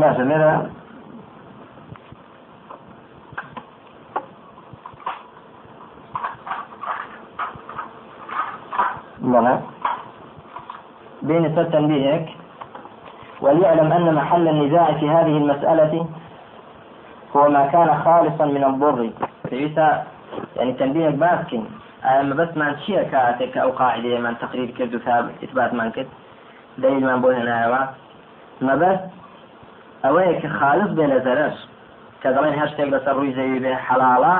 باشە لێرە بلى بين سر تنبيهك وليعلم أن محل النزاع في هذه المسألة هو ما كان خالصا من الضر. يعني تنبيهك باسكن. أما بس ما شيء كأتك أو قاعدة من تقرير كرد ثابت إثبات من كرد دليل ئەوەیە کە خالص بێ لە زەرش کە دەڵێن هەر شتێک لەسەر ڕووی زەوی بێ حەڵاڵە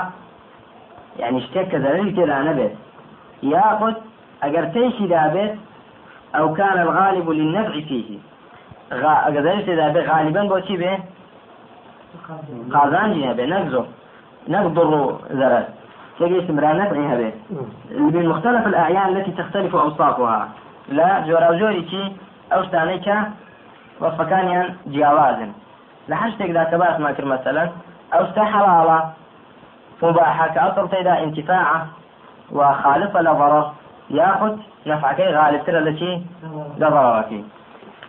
یعنی شتێک کە زەرری تێدا نەبێت یاخود ئەگەر تێشی دابێت ئەو کان الغالب للنفع فيه ئەگەر زەرری تێدا بێت غالبا بۆچی بێ؟ قازانجی هەبێ نەگزۆ نەقدر زەرر تجي استمرار نفعي هبه من مختلف الأعيان التي تختلف أوصافها. لا جورا جوري او شتانيك وصف كان جياوازن لحشتك ذاك باس ما كر مثلا أو حلالة مباحة كأصل تيدا انتفاعة وخالصة لضرر ياخذ نفعك غالب ترى التي ضررك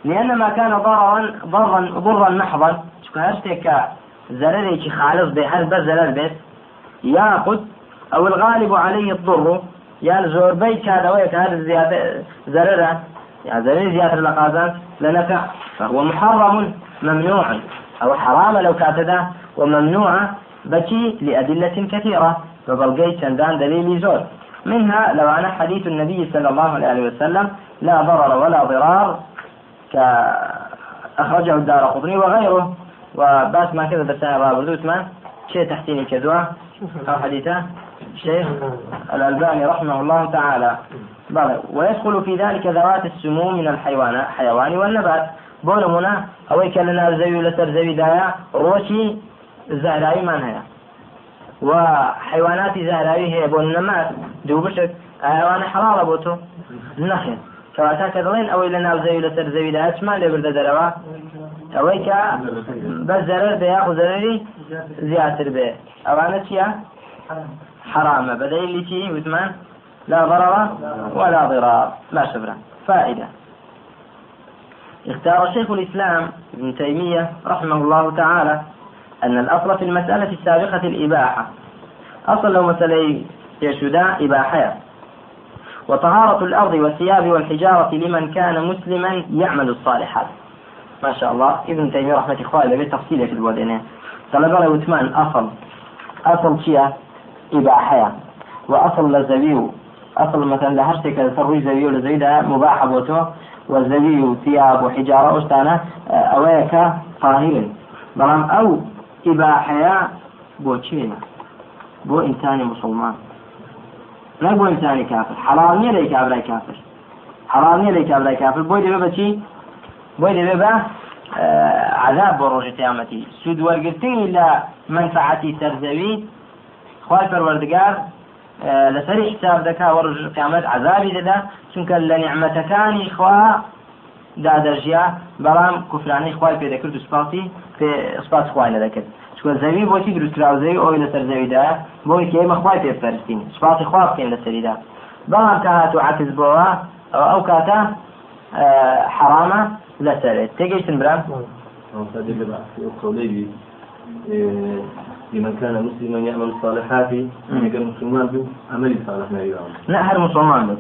لأن ما كان ضررا ضرا ضرا محضا شكو هرتك زرري خالص هل بس زرر بس ياخذ أو الغالب عليه الضر يا زور بيت هذا ويك هذا الزيادة زرره يعني زرر زيادة لقازان لنفع فهو محرم ممنوع. أو حرام لو كاتدا وممنوع بكي لأدلة كثيرة. فبلقيت دان دليل زور منها لو أنا حديث النبي صلى الله عليه وسلم لا ضرر ولا ضرار كأخرجه الدار قطني وغيره. وباس ما كذا بس أنا ما شيء تحسيني كذوة. أو حديثة. الشيخ الألباني رحمه الله تعالى. بله ويدخل في ذلك ذوات السموم من الحيوان حيوان والنبات. بونمنا أو كلنا زي لسر زي دايا روشي من هي وحيوانات زهراوي هي بون النمات دوو بشک ئاوانە حەڵاڵە بۆ تۆ نەخێن کەواتە کە دەڵێن ئەوەی لە زەوی لەسەر زەویدا چمان لێ بردە دەرەوە ئەوەی کە بەس زەرەر بێ یاخو زەرەری زیاتر بێ ئەوانە چییە حرامە بەدەیلی چی وتمان لا ضرر ولا ضرار لا شبرا. فائدة. اختار شيخ الإسلام ابن تيمية رحمه الله تعالى أن الأصل في المسألة السابقة الإباحة. أصل لو مسألة يشدا إباحة وطهارة الأرض والثياب والحجارة لمن كان مسلما يعمل الصالحات. ما شاء الله. ابن تيمية رحمة الله عليه تفصيل في الودنين طلب له وثمان أصل. أصل شيء إباحة وأصل لزبيو أصل مثلا لهرتك تروي زبيو لزيدا مباح بوتو والزبيو ثياب وحجارة أستانا أويك طاهر بلام أو إباحة بوتشينا بو إنسان مسلمان. نەبوو ئینسانی کافر حەڵال نییە لەی کابرای کافر حەڵال نییە لەی کابرای کافر بۆی دەبێ بەچی بۆی دەبێ بە عذاب بۆ ڕۆژی قیامەتی سود وەرگرتنی لە منفعەتی سەرزەوی خوای پەروەردگار لەسەری حساب دەکا وە ڕۆژ قیامەت عذابی دەدا چونکە لە نیعمەتەکانی خوا دادەژیا بەڵام کوفرانەی خوای پێدەکرد و سپاسی سپاس خوای نەدەکرد. چکە زەوی بۆچی دروستراوزەوی ئەوی لەسەر زەویدا بۆی کە ئێمە خوای پێپەرستین سپاسی خوا بکەین لەسەریدا بەڵام کە هاتو عکس بۆەوە ئەو کاتە حرامە لەسەرێت. تێگەیشتن برام؟ لمن كان مسلما يعمل الصالحات كان مسلمان به عمل صالح لا هر مسلمان. به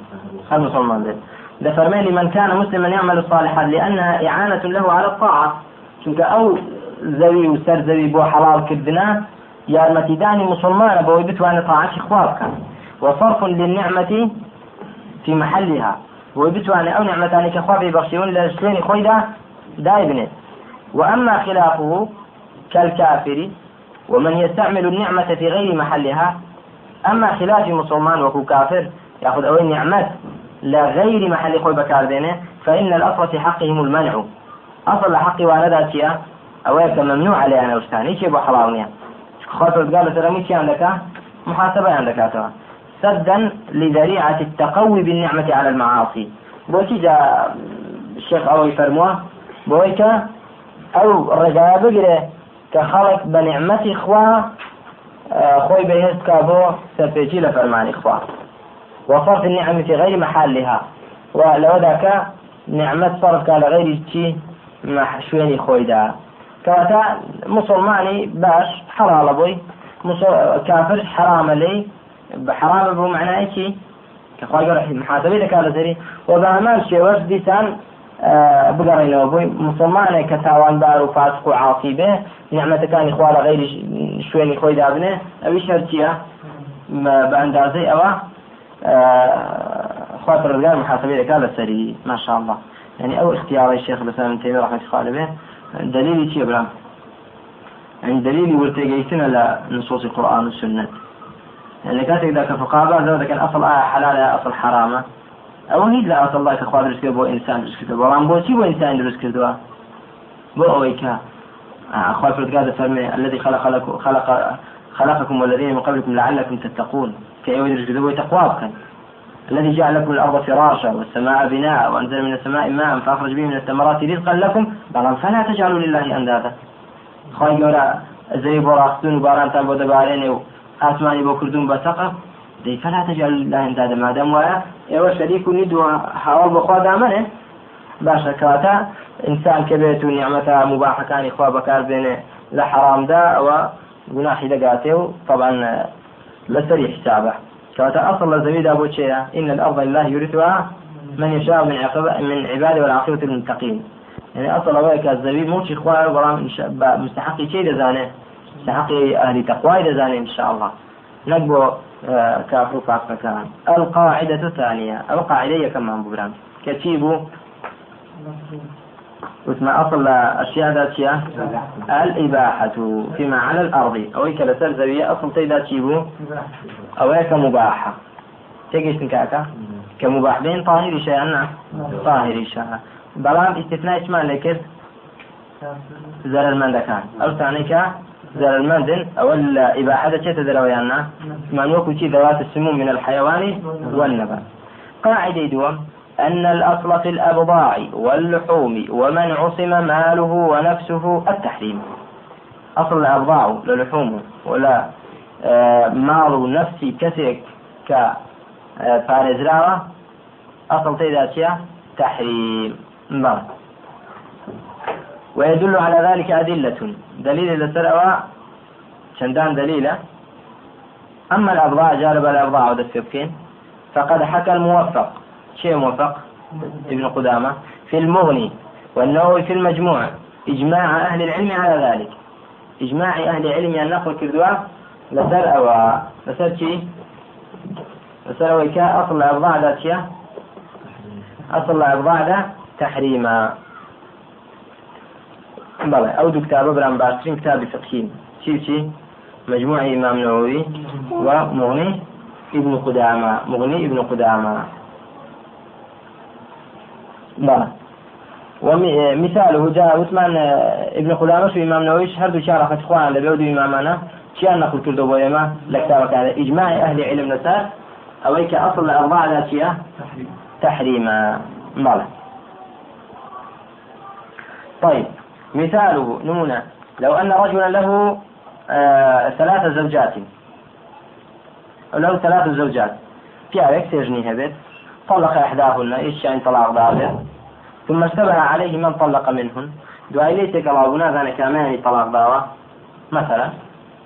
هر مسلمان. به لفرمي لمن كان مسلما يعمل الصالحات لأنها إعانة له على الطاعة. چونك أو زەوی و سەر زەوی بۆ حەڵالکردنا یارمەتیدانی مسلمانە بەوەی بتوانێت طاعتی خوا بکەن وصرف للنعمة في محلها. وبتواني أو نعمتان كخوا ببخشيون لشتين خويدا دايبنت وأما خلافه كالكافر ومن يستعمل النعمة في غير محلها أما خلاف مسلمان وكو كافر يأخذ أول نعمة لغير محل خوي بكار بينه فإن الأصل في حقهم المنع. أصل حقي وأنا ذاتيا کە ممنوع عليیان ئەوشتانی چێ بۆ حەڵاو نییە خۆتۆزگار لە سەرمی چیان دەکا محاسبەیان دەکاتەوە سدا لذريعة التقوي بالنعمة على المعاصي. بۆچی جا الشيخ فەرمووە بۆی کە ئەو ڕێگایە بگرێ کە خەڵک بە نعمەتی خوا خۆی بەهێست کا بۆ سەرپێکی لە فەرمانی خوا. وصرف النعم في غير محلها ولو ذاك نعمة صرف كان غير شيء شوێنی خۆیدا كواتا مسلماني باش حلال بوي كافر حرام لي حرام بو معناه شي كخوای گەڕ محاسبەی دەکات لەسەری و بە هەمان شێوەش دیسان بگەڕێنەوە. بۆی مسلمانێک کە تاواندار و فاسق و عاسی بێ نیعمەتەکانی خوا لە غیری شوێنی خۆی دابنێ ئەویش هەرچیە بە ئەندازەی ئەوە. خوا پرۆگار محاسبەی دەکات لەسەری ماشاء الله يعني أو اختيار الشيخ الإسلام ابن تيمية رحمة الله عليه دليلي شيء برام؟ يعني دليلي ورتيجيتنا لنصوص القرآن والسنة يعني كاتك ذاك فقابة ذا كان أصل آية حلالة أصل حرامة أو هيد لا أصل الله كخواد درس بو إنسان درس كردو ورام بو بو إنسان درس كردو بو أويكا أخوات فرد فرمي الذي خلق خلق خلقكم والذين من قبلكم لعلكم تتقون. يدرس كردو تقوابكم الذي جعل لكم الأرض فراشا والسماء بناء وأنزل من السماء ماء فأخرج به من الثمرات رزقا لكم. بل فلا تجعلوا لله أندادا. خواهي قولا زي براختون وباران تان بودا بارين ئاسمانی بۆ کردوون دەی فلا تجعل لله اندادا مادەم وایە ئێوە شەریک و نید و هاوڵ بەخوا دامنێ باشە کاتە ئینسان کە بێت و نیعممەتە مباحەکانی خوا بەکار بێنێ لە حرامدا ئەوە گوناحی طبعا لەسەری حسابە كواتا أصل لزميدا أبو شيئا إن الأرض لله يورثها من يشاء من عقب من عباده والعاقبة للمتقين. يعني أصل أولئك الزبيب موشي إخوان برام مستحقي شيء دزانه مستحقي أهل تقوى دزانه إن شاء الله. نقبو كافر فاق كان القاعدة الثانية القاعدة كمان ببرام كتيبو واسمع أصل أشياء ذاتية الإباحة فيما على الأرض. أو كلا سرزوية أصل تيدا تشيبو أو كمباحة. تيجي كاكا كمباح. بين طاهر شيء طاهر شيء. بلام استثناء إشمال لكت زر المندكان. أو ثانيك زر المندن أو الإباحة تشيت ذرويانا من وكو ذوات السموم من الحيوان والنبات. قاعدة دوم أن الأصل في الأبضاع واللحوم ومن عصم ماله ونفسه التحريم. أصل الأبضاع للحوم ولا آه، مال نفسي كسرك ك فارزراوة. أصل تيدا تحريم. بلى ويدل على ذلك أدلة. دليل لسرعة شندان دليلة. أما الأبضاع جالب الأبضاع ودفكين فقد حكى الموفق. شيء موفق؟ ابن قدامة. في المغني والنووي في المجموع. إجماع أهل العلم على ذلك. إجماع أهل العلم أن نقل كردوا. لسر أو لسر شيء لسر أصل الأبضاع ذات أصل الأبضاع ذا تحريما. بلى. أو دو كتاب برام باشترين كتاب فقهين شي شي. مجموع إمام نووي ومغني ابن قدامة. مغني ابن قدامة. بلى. ومثاله جاء عثمان ابن خدامة في إمام نووي. هردو شارع فتخوان لبيودو إمامنا شيان نقول كردو بويما لكتابك على إجماع أهل علم نسار أويك أصل الأربعة ذاتية تحريما بلى. طيب. مثاله نمونة لو أن رجلا له آه ثلاث زوجات. له ثلاث زوجات. عليك تجني هبت طلق إحداهن إيش يعني طلاق ضابط ثم اشتبه عليه من طلق منهن. دعاء ليس كما ذلك كمان طلاق دعوة مثلا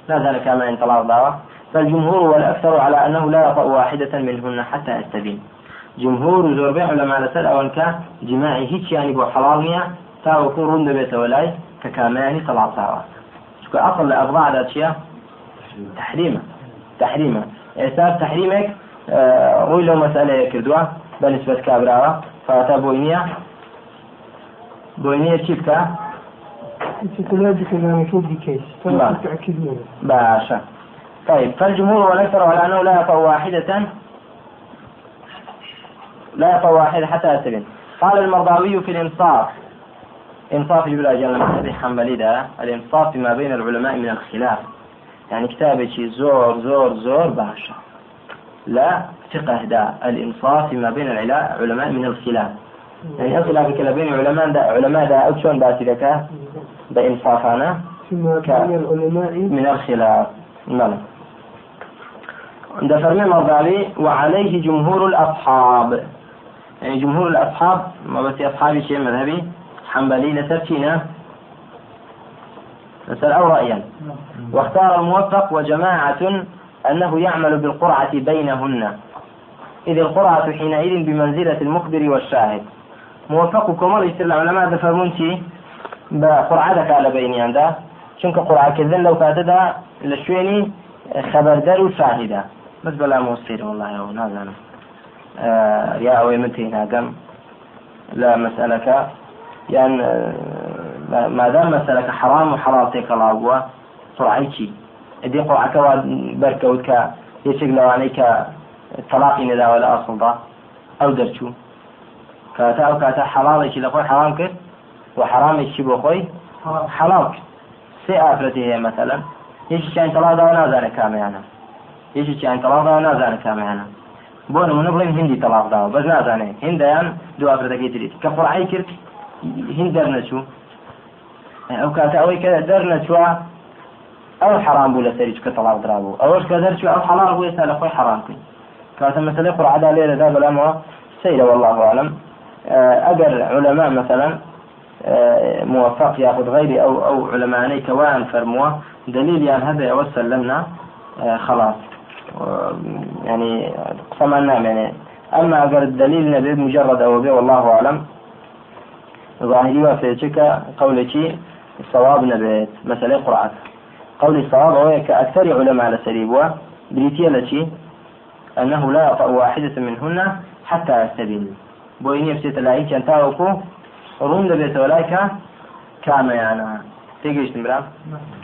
لا ذلك كمان طلاق دعوة فالجمهور والأكثر على أنه لا يطأ واحدة منهن حتى يستبين. جمهور بيع علماء لسل أو كان جماعي هيك يعني بو حلالنيا تاو كون رند بيت ولاي ككاماني طلاق دعوة شكو أصل لأبضاع ذات شيء؟ تحريمة. تحريمة. إحساس تحريمك آه روي له مسألة كردوة بنسبة كابراوة. فأتا بوينيا بوينيا چی بکە باشا. طيب فالجمهور والأكثر على أنه لا يطأ واحدة. لا يطأ واحدة حتى يستبين قال المرضاوي في الإنصاف إنصاف يقول أجل المذهب الحنبلي ده الإنصاف فيما بين العلماء من الخلاف. يعني كتابة زور زور زور باشا. لا فقه ده الإنصاف فيما بين العلماء من الخلاف. يعني في كلا بين علماء دا علماء دا أو شون باسي لك بين العلماء من الخلاف. نعم. عند فرمي مرضالي وعليه جمهور الأصحاب. يعني جمهور الأصحاب ما بس أصحابي شيء مذهبي حنبلي لتركينا نسأل أو رأيا. واختار الموفق وجماعة أنه يعمل بالقرعة بينهن. إذ القرعة حينئذ بمنزلة المخبر والشاهد. موفقكم يسر العلماء دفرمونتي بقرعة على بيني عنده چونکە قڕاکردن لەو کاتەدا لە شوێنی خەبەردەر و شاهیدا بەس بەلا مۆسیرم وڵایەوە نازانم یا ئەوەی من تێی ناگەم لە مەسئلەکە یان مادام مەسەلەکە حرام و حەڵال تێکەڵا بووە قڕعی چی ئەدی قڕعەکەەوە بەرکەوت کە یەکێک لەوانەی کە تەلاقی نەداوە لە ئاسڵدا ئەو دەرچوو. کاتە ئەو کاتە حەڵاڵێکی لە خۆی حرام کرد و حرامێکی بۆ خۆی حەڵال کرد. سێ ئافرەتی هەیە مەسەلەن. یەکیان تەڵادا نازانە کامیانە یەکیان تەڵادا نازانە کامیانە بۆ نمونە بڵێن هندی تەڵاقداوە بەس نازانێت هندیان دو ئافرەتەکەی تریت کە قڕعی کرد هند دەرنەچوو ئەو کاتە ئەوەی کە دەرنەچووە ئەو حرام بوو لە سەری کە تەڵاق درابوو ئەوەش کە دەرچوو ئەو حەڵال بوو ئێستا لە خۆی حرام کرد کاتە مەسەلەی قڕعدا لێرەدا بەلامەوە سيرة والله أعلم. أجر علماء مثلا موفق ياخذ غيري أو أو علماني كوان فرموا دليل يعني هذا وسلمنا آه، خلاص. يعني قسمنا يعني. أما اگر الدليل نبي مجرد أو بي والله أعلم. ظاهري وفيتك قولك الصواب نبيت مسألة قرآن. قول الصواب هو كأكثر علماء على سريبوا بريتيا التي أنه لا يطأ واحدة منهن حتى يستبين. بوين يفسيت العيش أن تاوكو ڕوون دەبێتەوە لای کە کامەیانە تێگەیشتم برا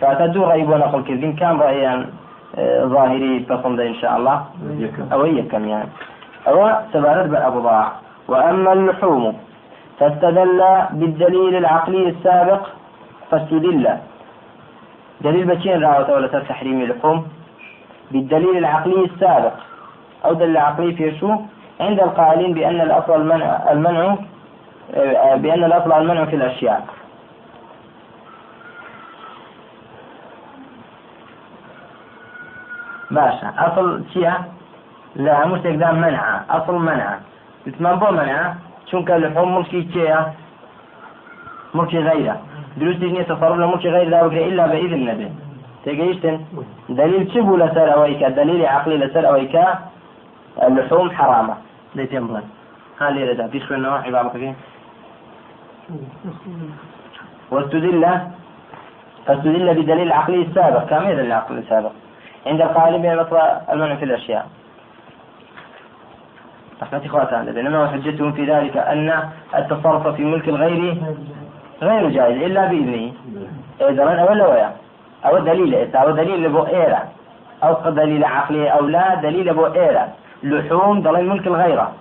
کاتە دوو ڕێی بۆ نەقلکردین کام ڕێیان ظاهری پەسەندە إن شاء الله؟ أوي يكم. يعني. أو سبارت بأبضاع وأما اللحوم فاستدل بالدليل العقلي السابق فاستدل. دليل بشين راوة ولا تحريم اللحوم بالدليل العقلي السابق. أو دليل عقلي في شو عند القائلين بأن الأصل المنع, المنع بأن الأصل المنع في الأشياء. باشا أصل شيء لا مش منع أصل منع. يتمنى بو منع؟ چونکە لحوم ملکی چێە ملکی غيره دروستی نییە تصرف لە ملکی غير لا إلا بإذن نبي تيجيشتن دليل شبو لسر أويك دليل عقلي لسر أويك اللحوم حرامة ليتين بلد ها ليرة دا في خوين نوع عبارة كيف واستدل فاستدل بدليل العقلي السابق كما يدل العقل السابق عند القائل بين المنع في الأشياء. رحمة إخواتنا بينما حجتهم في ذلك أن التصرف في ملك الغير غير جائز إلا بإذنه. إذا ولا ويا؟ أو دليل أو دليل بو إيرا. أو دليل عقلي أو لا دليل بو إيرا. لحوم دليل ملك الغيرة.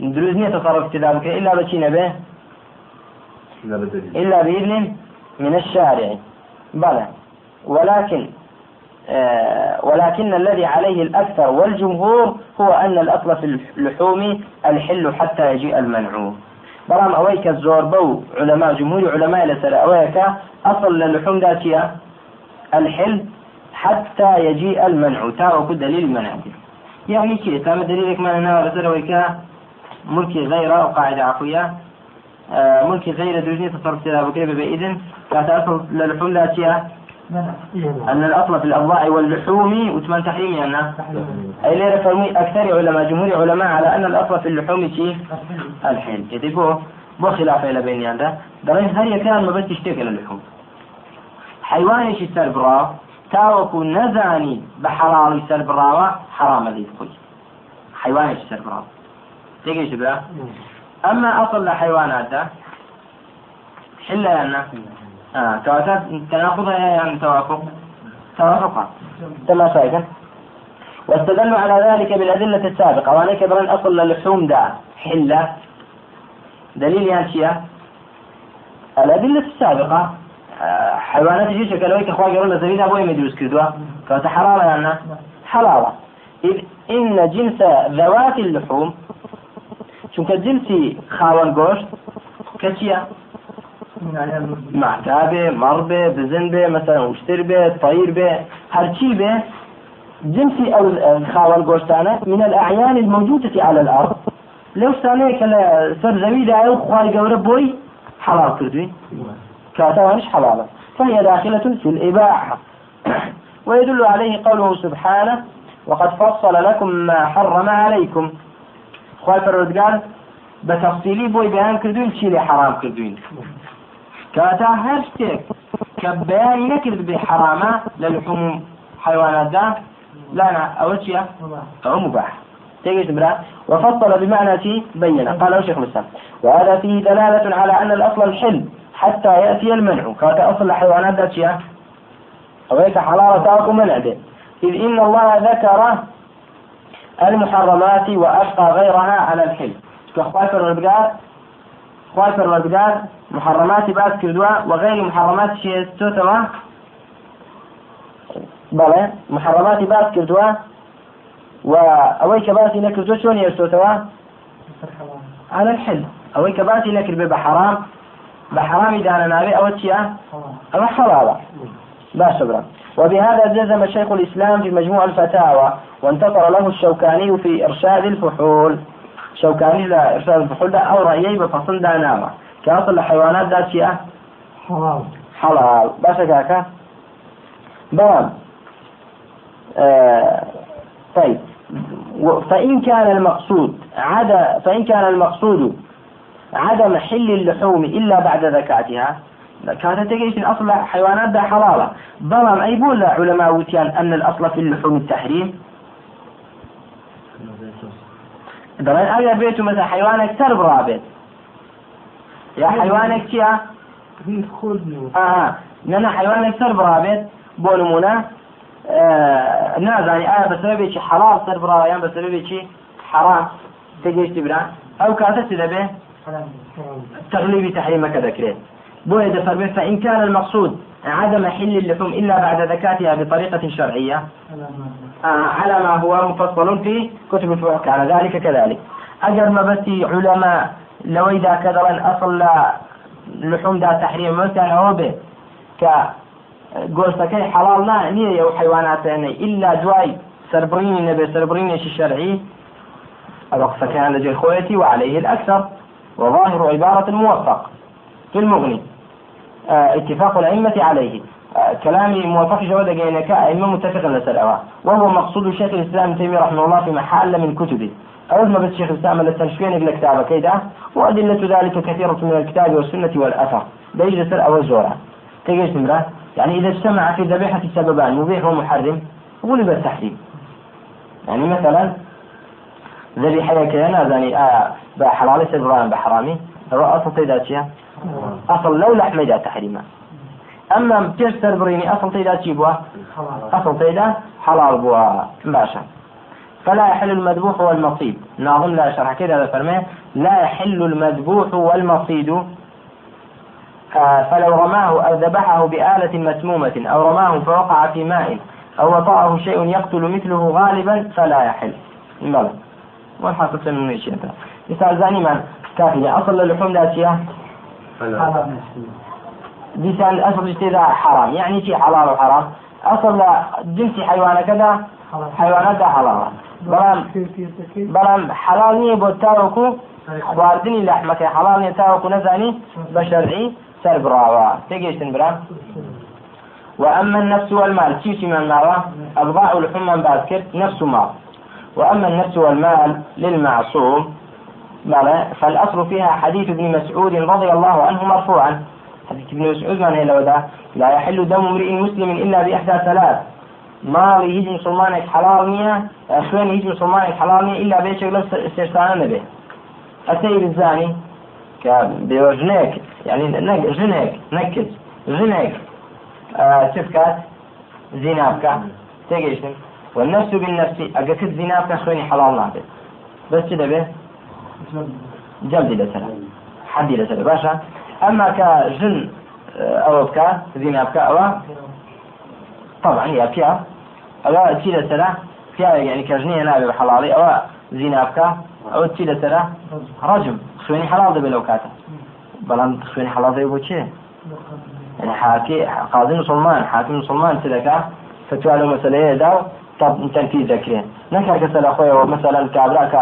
دروزنية تصرف كذلك إلا بشي نبيه إلا بإذن من الشارع. بلى. ولكن ولكن الذي عليه الأكثر والجمهور هو أن الأصل في اللحوم الحل حتى يجيء المنع. برام أويك الزور بو علماء جمهور علماء لسر أويك أصل للحوم ذاتية الحل حتى يجيء المنع. تارك دليل المنع يعني كي تام دليلك أنا لسر أويك ملكي غير قاعدة عفوية آه، ملك غير دوجني تصرف سلا بكيف بإذن كاتأصل للحوم لا أن الأصل في الأضلاع واللحوم وثمان تحريم أن أي ليرة فرمي أكثر علماء جمهور علماء على أن الأصل في اللحوم شيء الحين يتبو بو خلاف إلى بين هذا درين هل كان ما بس تشتكي للحوم. حيوان شي سربرا تاوكو نزاني بحلال سربراوة حرام ذي خوي حيوان شي سربرا تيجي شبه أما أصل الحيوانات ده حلة لنا. آه كواتات تناقضها يعني توافق؟ توافق. تما شايفة واستدلوا على ذلك بالأدلة السابقة. وأنا كبرا أصل اللحوم ده حلة. دليل يعني الأدلة السابقة آه، حيوانات جيش كلوي كخوا قالوا زبيدها بوي مدروس كردوا فهذا يعني. حلالة إذ إن جنس ذوات اللحوم چونکە جنسی خاوەن گۆشت کە چییە معتا بێ مەڕ بێ بزن بێ مەسەر وشتر بێ طير بێ جنسي أو خاوەن گۆشتانە من الأعيان الموجودة على الأرض. لو شتانەیە کە لە سەر زەویدا ئەو گەورە بۆی حەڵال کردوین کاتەوانش حەڵالە. فهي داخلة في الإباحة. ويدل عليه قوله سبحانه وقد فصل لكم ما حرم عليكم. خواي پەروەردگار بتفصيلي بوي بيان كردوين شي حرام كردوين كاتا هر شتێک کە بەیانی نەکرد بێ حرامە لە لحوم حیواناتدا لانا مباح. تيجي برا. وفصل بمعنى في بين قال شيخ الإسلام وهذا فيه دلالة على أن الأصل الحل حتى يأتي المنع. كاتا أصل الحيوانات ذات شيء أويك حلال تاكو منع به إذ إن الله ذكر المحرمات وأبقى غيرها على الحل. كأخوات الربقات خواهي پەروەردگار محرماتی باس کردووە و غیری محرمات شێستۆتەوە بەڵێ محرماتی باس کردووە و ئەوەی کە باسی نەکردووە چۆن هێشتۆتەوە على الحل. ئەوەی کە باسی نەکرد بێ بە حرام بە حرامی دانە ناوێ ئەوە چییە؟ ئەوە حەڵاڵە باش برا. وبهذا جزم شيخ الإسلام في مجموع الفتاوى وانتصر له الشوكاني في إرشاد الفحول. ده أو رأيي بفصل ده نامة كأصل الحيوانات ده شيء حلال. حلال. باشا كاكا بلان آه طيب فإن كان المقصود عدا فإن كان المقصود عدم حل اللحوم إلا بعد ذكاتها كانت تجيش أصل حيوانات ده حلالة. بلان أي بول علماء وتيان أن الأصل في اللحوم التحريم. دەڵێن ئەگەر بێت و مەسە حیوانێک سەر بڕابێت یا حیوانێک چییە؟ نەنا حیوانێک سەر بڕابێت بۆ نمونە نازانی. ئایا بەسەبێکی حەڵال سەر بڕاوە یان بەسەبێکی حەرام تێگەیشتی برا؟ ئەو کاتە چ دەبێ؟ تغليبي تحريمك ذكرين بويد فرمي فإن كان المقصود عدم حل اللحوم إلا بعد ذكاتها بطريقة شرعية. على ما هو مفصل في كتب الفقه. على ذلك كذلك. أجر ما بس علماء لو إذا كذا أصل لحوم دا تحريم مثلا هو به ك گۆشتەکەی حەڵال نا نییە ئەو حیواناتێنەی ئللا دوای سربڕینی نەبێ سربڕینێکی شەرعی ئەوە قسەکەیان لەجێ خۆیەتی وعليه الأكثر. وظاهر عبارة الموفق في المغني. اتفاق الأئمة عليه. كلامي موافق جواد جينك أئمة متفقا لسلعوا وهو مقصود شيخ الإسلام تيمية رحمه الله في محل من كتبه. أول ما بس شيخ الإسلام للتنشفين إلى كتابة كيدا. وأدلة ذلك كثيرة من الكتاب والسنة والأثر. سر أو زورا تيجي سمرة يعني إذا اجتمع في ذبيحة سببان مبيح ومحرم غلب التحريم. يعني مثلا ذبيحة كيانا يعني آه بحلال سبران بحرامي. هو أصل أصل لو لحمة دا تحريما أما كيف سربريني أصل تيدا تجيبوا أصل تيدا حلال بوا باشا. فلا يحل المذبوح والمصيد. ناظم لا شرح كذا فرمه لا يحل المذبوح والمصيد. آه فلو رماه أو ذبحه بآلة مسمومة أو رماه فوقع في ماء أو وطأه شيء يقتل مثله غالبا فلا يحل. بلى. والحاصل من الشيء مثال زاني من كافية. أصل اللحوم ذاتية ديسان أصل اجتداء حرام. يعني شيء حلال وحرام أصل جنسي حيوان كذا حيوانات حلال. بلام بلام حلال تاوەکو خواردنی لەحمەکەی حەڵال نیە تاوەکو نەزانی بە شەرعی سەر براوە تێگەیشتن برا. وأما النفس والمال تيشي من ماوى أبضاء من باسكت نفس مال. وأما النفس والمال للمعصوم فالأصل فيها حديث ابن مسعود رضي الله عنه مرفوعا. حديث ابن مسعود من هي لا يحل دم امرئ مسلم إلا بإحدى ثلاث. مسلمانێک حەڵال نییە خوێنی هیچ مسلمانێک حەڵال نییە إلا نەبێ ئەسەی بزانی کە بێوە ژنێک یعنی ژنێک نەکرد ژنێک چ بکات زینا بکە تێگەیشتن والنفس بالنفس ئەگە کرد زینا بکە خوێنی حەڵال نابێت بەس جەلدی لەسەر حەدی لەسەر باشە ئەمما کە ژن ئەوە بکە زینا بکە ئەوە طبعا يا فيها أو تيلا سنة يعني كجنية نابي بحلالي أو زينابكا أو تيلا سنة رجم. خويني حلال دبي لو كاتا بلان خويني حلال دبي بوشي يعني حاكي قاضي مسلمان حاكم مسلمان تلك فتوى له مسألة داو طب تنفيذ ذكرين. نكر كسل أخويا مثلا كابراك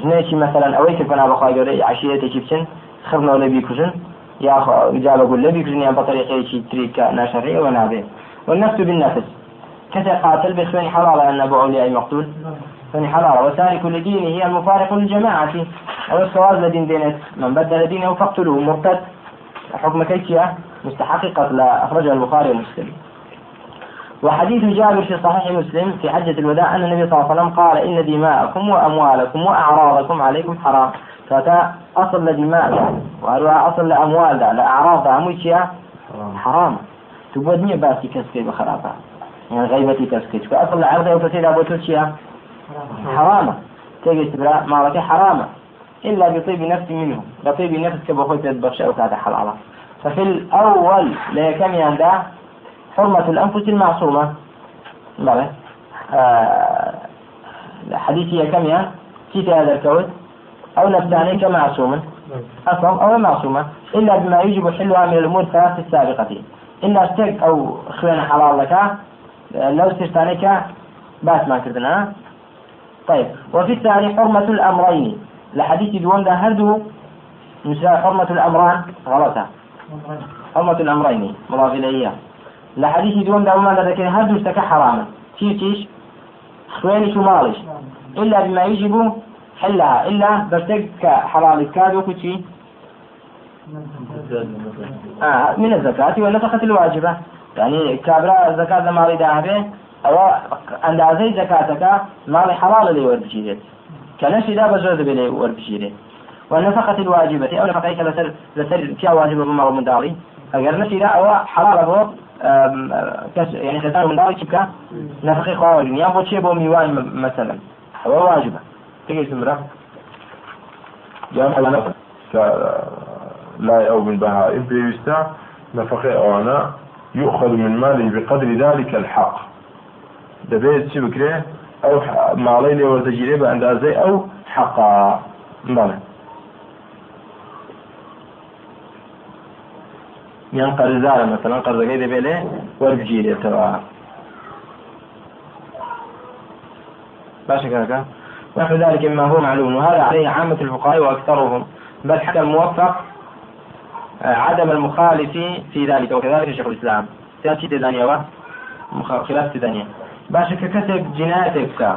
ژنێکی مەسەرەن ئەوەی کە پنا بەخوای گەورەی عشیەتێکی بچن خبنەوە لە بیکوژن يا جاب أقول لبي كرني بطريقة شيء تريك نشري ونابه والنفس بالنفس كذا قاتل بخواني حلال أن أبو أي مقتول فني حلال وتارك لدينه هي المفارق للجماعة أو السواز لدين دينه من بدل دينه فاقتلوه مرتد حكم كيكيا مستحق قتل أخرجه البخاري ومسلم وحديث جابر في صحيح مسلم في حجة الوداع أن النبي صلى الله عليه وسلم قال إن دماءكم وأموالكم وأعراضكم عليكم حرام. فتا أصل لدماء وأروع أصل لأموال دا لأعراض دا حرام. تبودني باسي كسكي بخرافة يعني غيبتي كسكي. فأصل لعرض وكثير أبو تشيا حرامة. تيجي تبرا مالك حرامة. إلا بطيب نفس منه بطيب نفس كبخوت تدبخش أو كذا حلالة. ففي الأول لكم ينده حرمة الأنفس المعصومة. بلى. آه حديثي كم يا؟ كيف هذا الكود أو نفساني كمعصوم أصلا أو معصومة. إلا بما يجب حلها من الأمور الثلاث السابقة. إلا اشتك أو خوين حلال لك لو سرتانك باس ما كردنا. طيب. وفي الثاني حرمة الأمرين. لحديث دون ده هردو حرمة الأمران. غلطة. حرمة الأمرين. مضاف إليه. لحديث دون ده ما ذكر هردو اشتكى حراما كيف تيش خوينش ومالش إلا بما يجب حلها إلا برتك حلال كاد وكتشي آه من الزكاة والنفقة الواجبة. يعني كابرا زكاة مالي داهبه أو أندازي زكاتك مالي حلال لي وربشيرت كنشي دا بزرد بلي وربشيرت والنفقة الواجبة أو نفقة لسر لسر كيا واجبة بمرو من داري أجر نشي دا أو حلال أبو يعني من داري كبكا نفقة خواجب يا بو تشي بو ميوان مثلا. أو واجبة. تيجي تمرة. جامع لا أو من بهائم بيستا نفقة أو أنا يؤخذ من ماله بقدر ذلك الحق. دەبێت چی بکرێ ئەو ماڵی لێ وەرتەگیرێ بە ئەندازەی ئەو حەقا یان قەرزدارە مەسەڵەن قەرزەکەی دەبێت لێ وەربگیرێتەوە باشا كذا. ونحو ذلك مما هو معلوم وهذا عليه عامة الفقهاء وأكثرهم. بل حتى الموفق عدم المخالف في ذلك وكذلك شيخ الإسلام. تأتي تدانية خلاف تدانية باشە کە کەسێک جنایەتێک بکە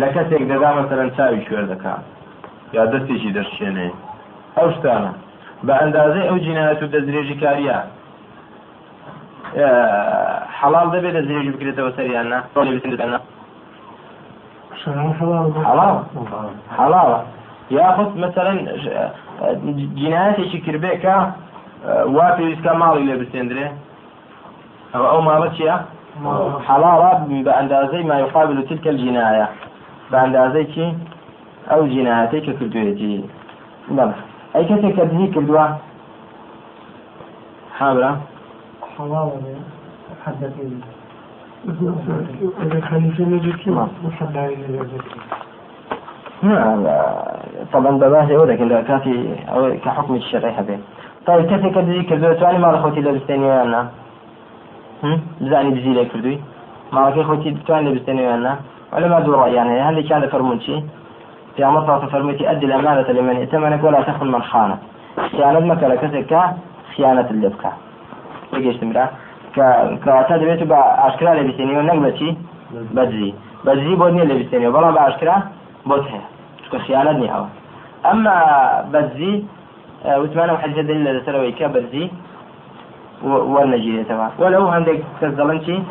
لە کەسێک دەدا مەسەرەن چاوی شوێر دەکات یا دەستێکی دەشێنێ ئەو بە ئەندازەی ئەو جینایەت و دەزرێژی کاریە. حەڵال دەبێت دەزرێژ بکرێتەوە سەریاننا بتنا حەڵاڵ حەڵاڵە یاخود مەسەرەن جینایەتێکی کردبێکە وا پێویستکە ماڵی لێ بسێندرێ. ئەو ئەو ماڵە چیە حەڵاڵات بە ئەندازەی مایقابل و تلکە جینایە. بە ئەندازەی چی؟ ئەو جینایەتێک کە کردوێتی. بەڵە حلال حدث إذا كان في نجد طبعا بباهي أو لكن كافي أو كحكم الشرعي حبيب طيب كيف كدهي كردوا سؤالي ما رخوتي لبستيني وأنا بزاني بزي لك فردوي ما خوتي توان بستنيوانا ولا ما دور يعني هل كان فرمون شيء؟ في عمر صلى فرميتي أدي الأمانة لمن ائتمنك ولا تخن من خانك. خيانة مكة لكسك خيانة اللبكة بقيش تمرا كواتا دبيتو بأشكرا لبستنيو نقبتي بجزي بجزي بودني لبستنيو بلا بأشكرا بوتها خيانة نهاوة أما بجزي وتمانى وحجة دليل لسروي كبجزي والنجية تمام ولو عندك كالظلمتي أو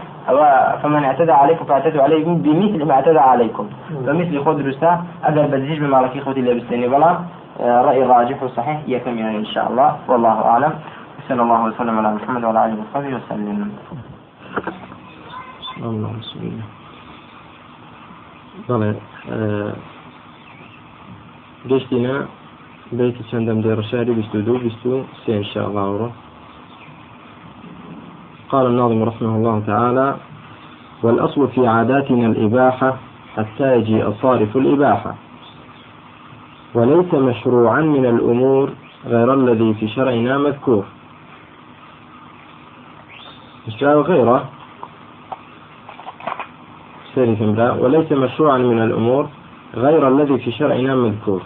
فمن اعتدى عليكم فاعتدوا عليه بمثل ما اعتدى عليكم. فمثل خذ رسا أقل بزيج بما لك خذ الله بالسنة بلا رأي راجح وصحيح يكم يعني إن شاء الله. والله أعلم. صلى الله وسلم على محمد وعلى آله وصحبه وسلم. اللهم صل بەڵێ گەشتینە بیتی چەندەم دێڕشاری بیست و دوو بیست و سێ انشاءڵاوڕۆ قال الناظم رحمه الله تعالى والأصل في عاداتنا الإباحة حتى يجيء صارف الإباحة. وليس مشروعا من الأمور غير الذي في شرعنا مذكور. مشروع غيره. وليس مشروعا من الأمور غير الذي في شرعنا مذكور.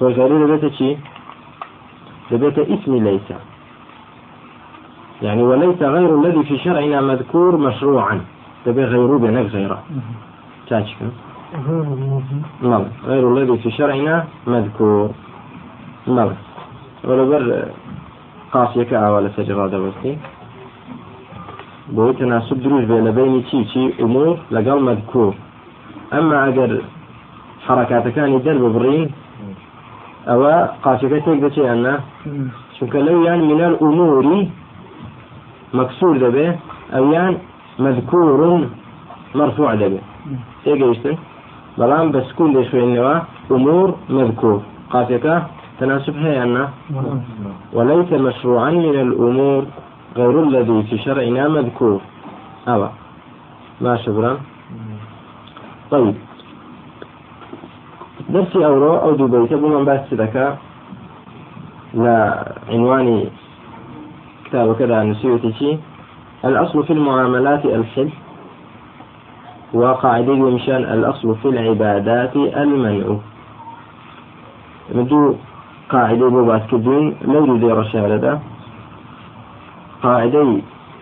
غريب بيتشي دبيت اسم ليس. يعني وليس غير الذي في شرعنا مذكور مشروعا. دبي غيره بينك غيره. الموجود نعم. غير الذي في شرعنا مذكور. نعم. ولبر قاسية كأول سجرة دوستي. بۆی تەناسب دروست بێ لە بینی چی ئومور لەگەڵ مەذکور ئەمما ئەگەر حرکاتەکانی دەر ببڕین ئەوە قاچەکە تێک دەچێت ئەنا چونکە لەویان منەر ئوموری مەکسور دەبێ ئەویان مذکور مرفوع دەبێ تێگەیشتن بەڵام بە سکون دەشوێنەوە ئومور مذکور قاچەکە تناسب هەیە ئەنا وليس مشروعا من الأمور غير الذي في شرعنا مذكور. أو ما شبرا طيب. درسي أورو أو دبيت بمن بس ذكاء لا عنوان كتاب كذا نسيوتي الأصل في المعاملات الحل وقاعدة مشان الأصل في العبادات المنع. مدو قاعدة بوباس كدين لو دي رشالة قاعدة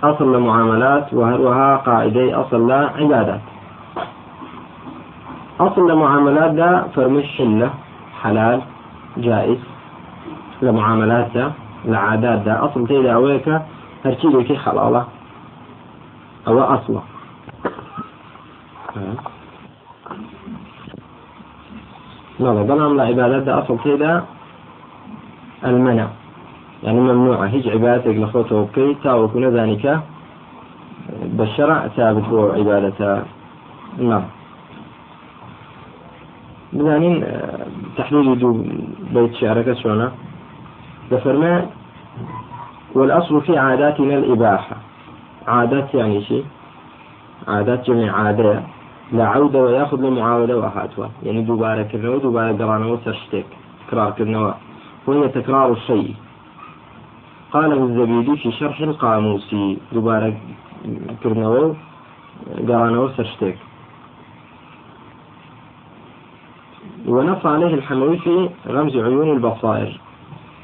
أصل لمعاملات وهروها قاعدة أصل لعبادات أصل لمعاملات ده فرمش حلة حلال جائز. لمعاملات ده لعادات ده أصل تيدا أويك هرشي لكي حلالة أو أصله نعم بلام لعبادات ده أصل تيدا المنع. يعني ممنوعة هيج عبادتك لخوته وكي تاوك ذلك بالشرع ثابت هو عبادة نعم. بزانين تحليل دو بيت شعرك شونا دفرما والأصل في عاداتنا الإباحة. عادات يعني شيء؟ عادات جميع عادة. لا عودة ويأخذ لمعاودة وهاتوا يعني دوبارة كرنوا دوبارة قرانا وسرشتك. تكرار كرنوا وهي تكرار الشيء. قاله الزبيدي في شرح القاموس دوبارة كرنوا قرانا وسرشتك. ونص عليه الحموي في غمز عيون البصائر.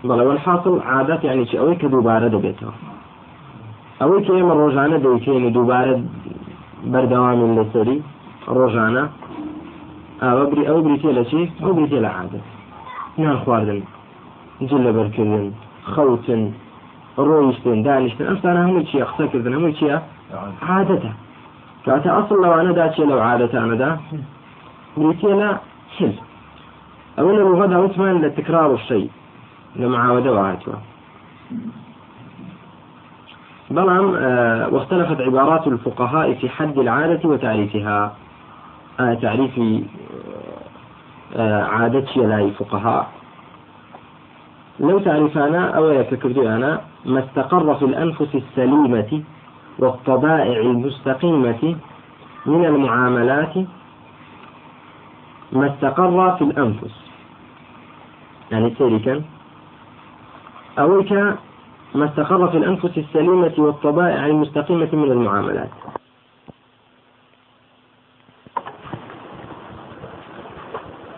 بل والحاصل عادات يعني شيء أوي كدوبارة دبيتها أوي كيما الرجانة ديكين دوبارة بردوام لسري ڕۆژانە ئاوە بری ئەو بریتێ لە چی؟ ئەو بریتێ لە عادە نان خواردن جل لە بەرکردن خەوتن ڕۆیشتن دانیشتن. ئەمسانە هەموو چیە؟ قسەکردن هەموو چیە؟ عادەتە. کاتە ئەسڵ لەوانەدا چێ لەو عادەتانەدا؟ بریتێ لە حل ئەوە لە ڕوغەدا وتمان لە تکرار الشيء لە معاودە وهاتوە بلام واختلفت عبارات الفقهاء في حد العادة وتعريفها. آه تعريف آه عادتي لا فقهاء لو تعرفانا أو يفكر أنا ما استقر في الأنفس السليمة والطبائع المستقيمة من المعاملات ما استقر في الأنفس. يعني سيركا أويك ما استقر في الأنفس السليمة والطبائع المستقيمة من المعاملات.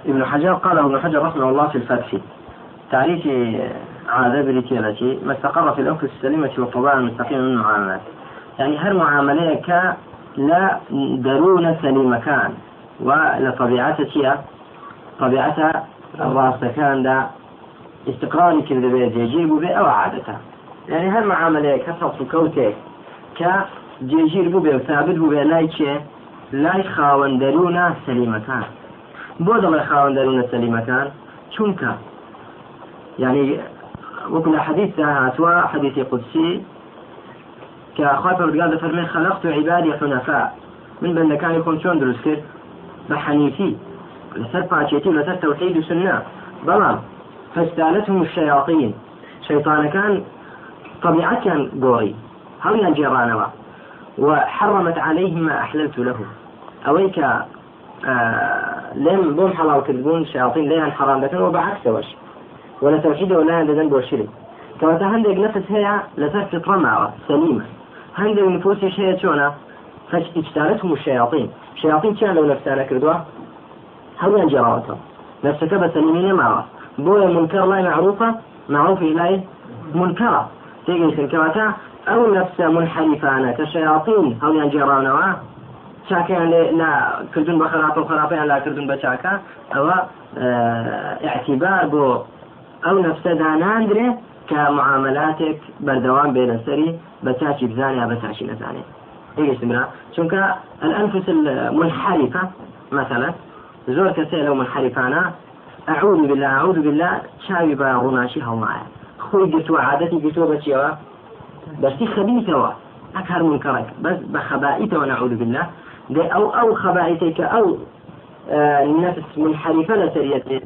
ابن حجر قال ابن حجر رحمه الله في الفتح تعريف عادة بريتيلتي ما استقر في الأنفس السليمة والطبائع المستقيمة من المعاملات. يعني هر معاملة ك لا درون سليمة كان ولطبيعتها طبيعتها الراس كان دا استقراري كذا بيت يجيب به أو عادته يعني هر معاملة كسر كوتك ك جيجير بو بێ ثابت بوو بێ لای چێ لای خاوەن دەروونە سەلیمەکان بۆ دەڵێ خاوەن دەروونە سەلیمەکان چونکە يعني وكل حديث هاتوا حديث قدسي. كأخوات پروردگار فرمي خلقت عبادي حنفاء. من بند كان يكون شون دروس كرد بحنيفي. لسر باشيتي لسر توحيد سنة بلام فاستالتهم الشياطين. شيطان كان طبيعة كان قوري هل ينجرانوا وحرمت عليهم ما أحللت لهم. أويك آه لم بوم حلال كذبون شياطين ليها حرام لكن وبعكس وش؟ ولا توحيد ولا ذنب وشرك كما هندق نفس هي لتفت رمعة سليمة. هندق نفوس شيء شونا فاجتالتهم الشياطين. الشياطين كان لو نفسنا كردوا؟ هل ينجراوتها نفسك بس سليمين معه بويا منكر لا معروفة؟ معروف إليه منكرة. تيجي كواتا أو نفس منحرفانة كشياطين. أو؟ ينجرانوا چاکیان لێ لا کردن بە خراپ و خراپیان لا کردن بە چاکە ئەوە اعتیبار بۆ ئەو نفسە داناندرێ کە معاملاتێک بەردەوام بێ لەسەری بە چاچی بزانێ بە چاچی نەزانێت الأنفس المنحرفة مثلا زور لو منحرفانا أعوذ بالله أعوذ بالله. شاوي بغناشي هوايا خوي قلتوا عادتي قلتوا بشيوا بس خبيثة أكثر منكرك بس بخبائثة ونعوذ بالله. أو أو خبائثك أو آه نفس منحرفة لسريته